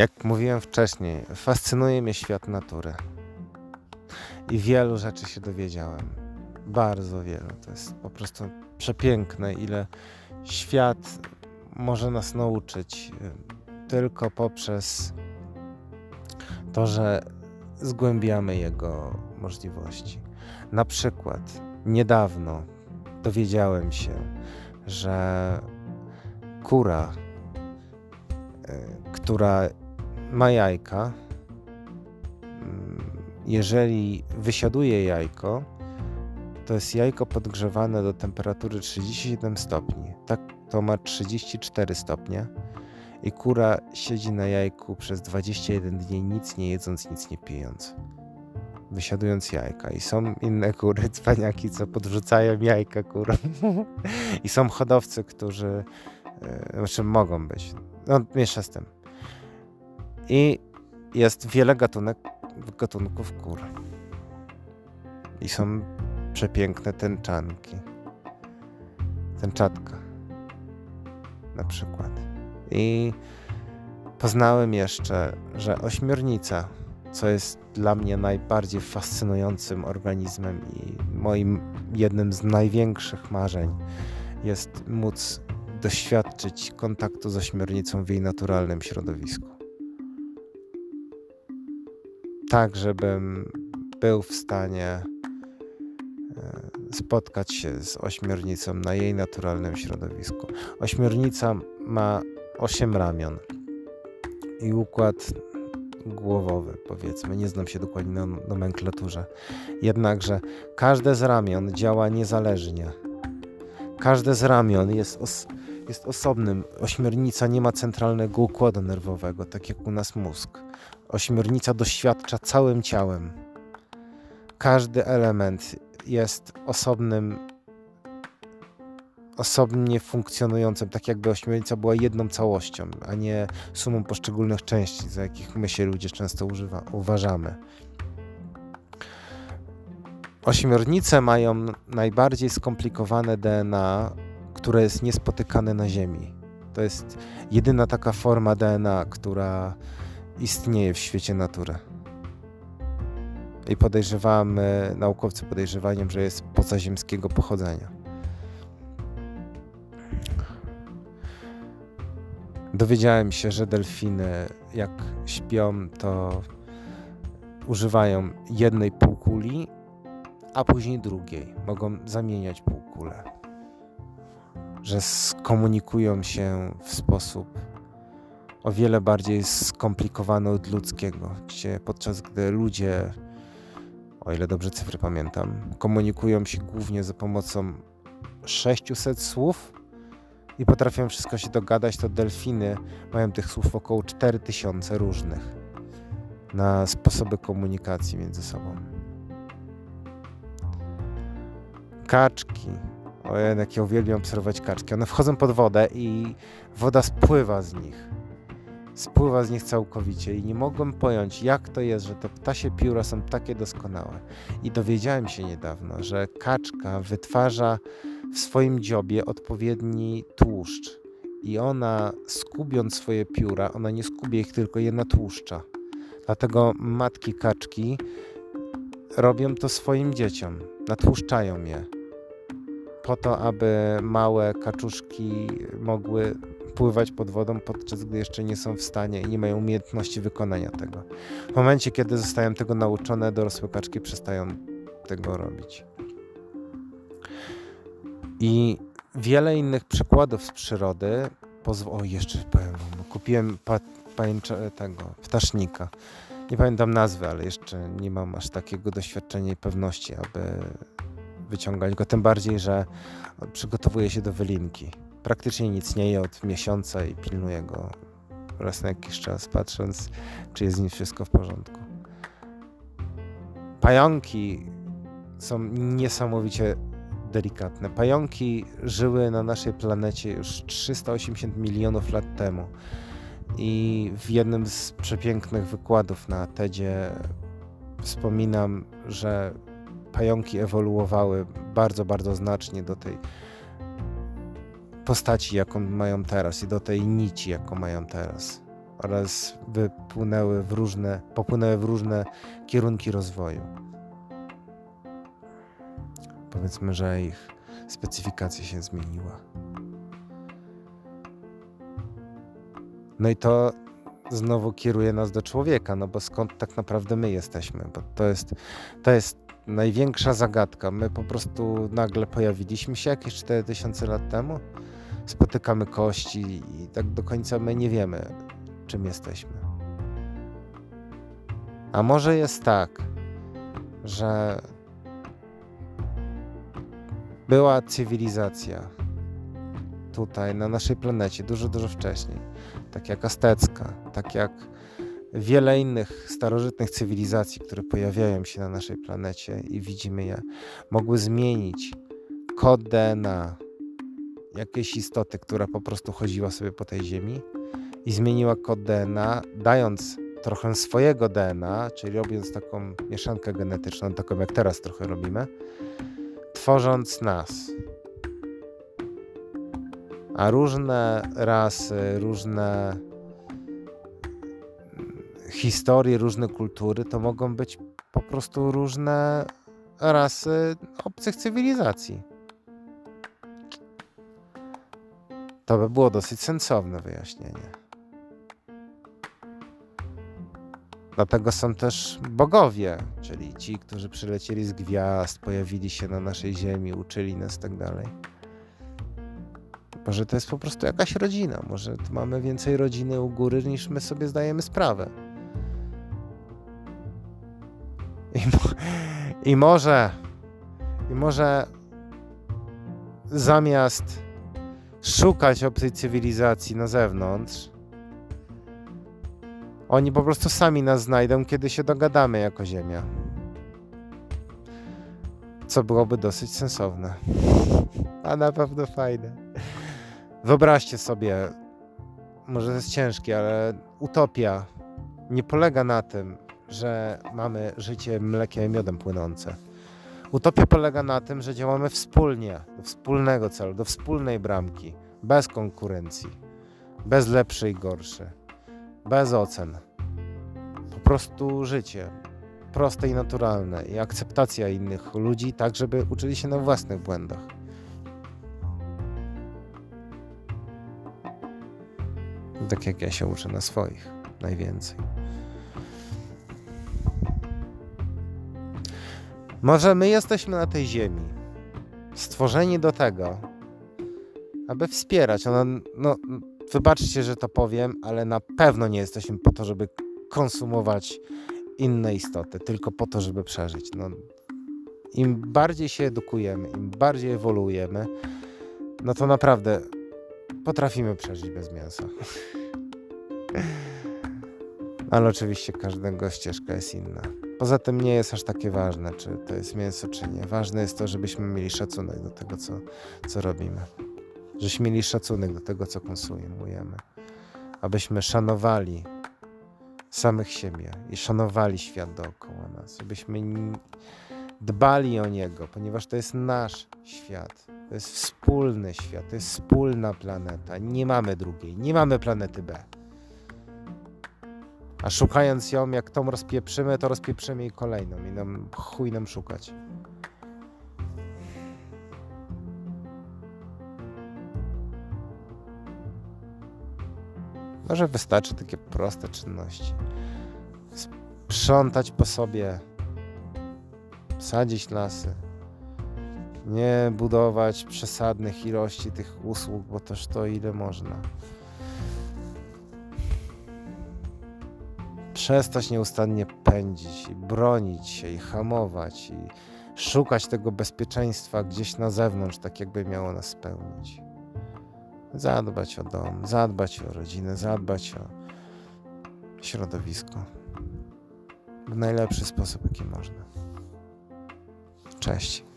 Jak mówiłem wcześniej, fascynuje mnie świat natury. I wielu rzeczy się dowiedziałem. Bardzo wielu. To jest po prostu przepiękne, ile świat może nas nauczyć y, tylko poprzez to, że zgłębiamy jego możliwości. Na przykład niedawno dowiedziałem się, że kura, y, która ma jajka, mm, jeżeli wysiaduje jajko, to jest jajko podgrzewane do temperatury 37 stopni. Tak to ma 34 stopnie i kura siedzi na jajku przez 21 dni, nic nie jedząc, nic nie pijąc. Wysiadując jajka. I są inne kury, cwaniaki, co podrzucają jajka kurom. I są hodowcy, którzy, yy, znaczy mogą być. No, miesza z tym. I jest wiele gatunek, gatunków kur. I są przepiękne tęczanki. Tęczatka na przykład. I poznałem jeszcze, że ośmiornica, co jest dla mnie najbardziej fascynującym organizmem i moim jednym z największych marzeń, jest móc doświadczyć kontaktu z ośmiornicą w jej naturalnym środowisku. Tak, żebym był w stanie e, spotkać się z ośmiornicą na jej naturalnym środowisku. Ośmiornica ma 8 ramion i układ głowowy, powiedzmy. Nie znam się dokładnie na nomenklaturze. Jednakże każde z ramion działa niezależnie. Każde z ramion jest, os jest osobnym. Ośmiornica nie ma centralnego układu nerwowego, tak jak u nas mózg. Ośmiornica doświadcza całym ciałem. Każdy element jest osobnym, osobnie funkcjonującym, tak jakby ośmiornica była jedną całością, a nie sumą poszczególnych części, za jakich my się ludzie często używa, uważamy. Ośmiornice mają najbardziej skomplikowane DNA, które jest niespotykane na Ziemi. To jest jedyna taka forma DNA, która istnieje w świecie natury. I podejrzewamy, naukowcy podejrzewają, że jest pozaziemskiego pochodzenia. Dowiedziałem się, że delfiny, jak śpią, to używają jednej półkuli, a później drugiej. Mogą zamieniać półkule. Że skomunikują się w sposób o wiele bardziej skomplikowany od ludzkiego, gdzie podczas gdy ludzie o ile dobrze cyfry pamiętam, komunikują się głównie za pomocą 600 słów i potrafią wszystko się dogadać, to delfiny mają tych słów około 4000 różnych na sposoby komunikacji między sobą. Kaczki. O, jak ja uwielbiam obserwować kaczki. One wchodzą pod wodę i woda spływa z nich spływa z nich całkowicie i nie mogłem pojąć, jak to jest, że te ptasie pióra są takie doskonałe. I dowiedziałem się niedawno, że kaczka wytwarza w swoim dziobie odpowiedni tłuszcz i ona skubiąc swoje pióra, ona nie skubie ich, tylko je natłuszcza. Dlatego matki kaczki robią to swoim dzieciom, natłuszczają je po to, aby małe kaczuszki mogły pływać pod wodą, podczas gdy jeszcze nie są w stanie i nie mają umiejętności wykonania tego. W momencie, kiedy zostają tego nauczone, dorosłe kaczki przestają tego robić. I wiele innych przykładów z przyrody pozwoli. O, jeszcze powiem wam, kupiłem pa, tego ptasznika. Nie pamiętam nazwy, ale jeszcze nie mam aż takiego doświadczenia i pewności, aby wyciągać go. Tym bardziej, że przygotowuję się do wylinki praktycznie nic nie je od miesiąca i pilnuję go raz na jakiś czas, patrząc, czy jest z nim wszystko w porządku. Pająki są niesamowicie delikatne. Pająki żyły na naszej planecie już 380 milionów lat temu. I w jednym z przepięknych wykładów na TEDzie wspominam, że pająki ewoluowały bardzo, bardzo znacznie do tej postaci, jaką mają teraz i do tej nici, jaką mają teraz. oraz wypłynęły w różne, popłynęły w różne kierunki rozwoju. Powiedzmy, że ich specyfikacja się zmieniła. No i to znowu kieruje nas do człowieka, no bo skąd tak naprawdę my jesteśmy? Bo to jest, to jest największa zagadka. My po prostu nagle pojawiliśmy się jakieś 4000 lat temu, spotykamy kości i tak do końca my nie wiemy, czym jesteśmy. A może jest tak, że była cywilizacja tutaj na naszej planecie dużo, dużo wcześniej, tak jak aztecka, tak jak wiele innych starożytnych cywilizacji, które pojawiają się na naszej planecie i widzimy je, mogły zmienić kod DNA jakiejś istoty, która po prostu chodziła sobie po tej ziemi i zmieniła kod DNA, dając trochę swojego DNA, czyli robiąc taką mieszankę genetyczną, taką jak teraz trochę robimy, tworząc nas. A różne rasy, różne historie, różne kultury to mogą być po prostu różne rasy obcych cywilizacji. To by było dosyć sensowne wyjaśnienie. Dlatego są też bogowie, czyli ci, którzy przylecieli z gwiazd, pojawili się na naszej ziemi, uczyli nas i tak dalej. Może to jest po prostu jakaś rodzina, może mamy więcej rodziny u góry niż my sobie zdajemy sprawę. I, mo i może, i może zamiast szukać obcej cywilizacji na zewnątrz, oni po prostu sami nas znajdą, kiedy się dogadamy jako Ziemia. Co byłoby dosyć sensowne. A na pewno fajne. Wyobraźcie sobie, może to jest ciężkie, ale utopia nie polega na tym, że mamy życie mlekiem i miodem płynące. Utopia polega na tym, że działamy wspólnie, do wspólnego celu, do wspólnej bramki, bez konkurencji, bez lepszy i gorszy, bez ocen. Po prostu życie proste i naturalne i akceptacja innych ludzi, tak żeby uczyli się na własnych błędach. Tak jak ja się uczę na swoich najwięcej. Może my jesteśmy na tej ziemi, stworzeni do tego, aby wspierać. Ona, no, wybaczcie, że to powiem, ale na pewno nie jesteśmy po to, żeby konsumować inne istoty, tylko po to, żeby przeżyć. No, Im bardziej się edukujemy, im bardziej ewoluujemy, no to naprawdę potrafimy przeżyć bez mięsa. Ale oczywiście każdego ścieżka jest inna. Poza tym nie jest aż takie ważne, czy to jest mięso, czy nie. Ważne jest to, żebyśmy mieli szacunek do tego, co, co robimy. Żebyśmy mieli szacunek do tego, co konsumujemy. Abyśmy szanowali samych siebie i szanowali świat dookoła nas. Abyśmy dbali o niego, ponieważ to jest nasz świat. To jest wspólny świat, to jest wspólna planeta. Nie mamy drugiej, nie mamy planety B. A szukając ją, jak tą rozpieprzymy, to rozpieprzymy i kolejną i nam chuj nam szukać. Może wystarczy takie proste czynności. Sprzątać po sobie, sadzić lasy, nie budować przesadnych ilości tych usług, bo też to ile można. Przestać nieustannie pędzić i bronić się i hamować i szukać tego bezpieczeństwa gdzieś na zewnątrz, tak jakby miało nas spełnić. Zadbać o dom, zadbać o rodzinę, zadbać o środowisko w najlepszy sposób, jaki można. Cześć.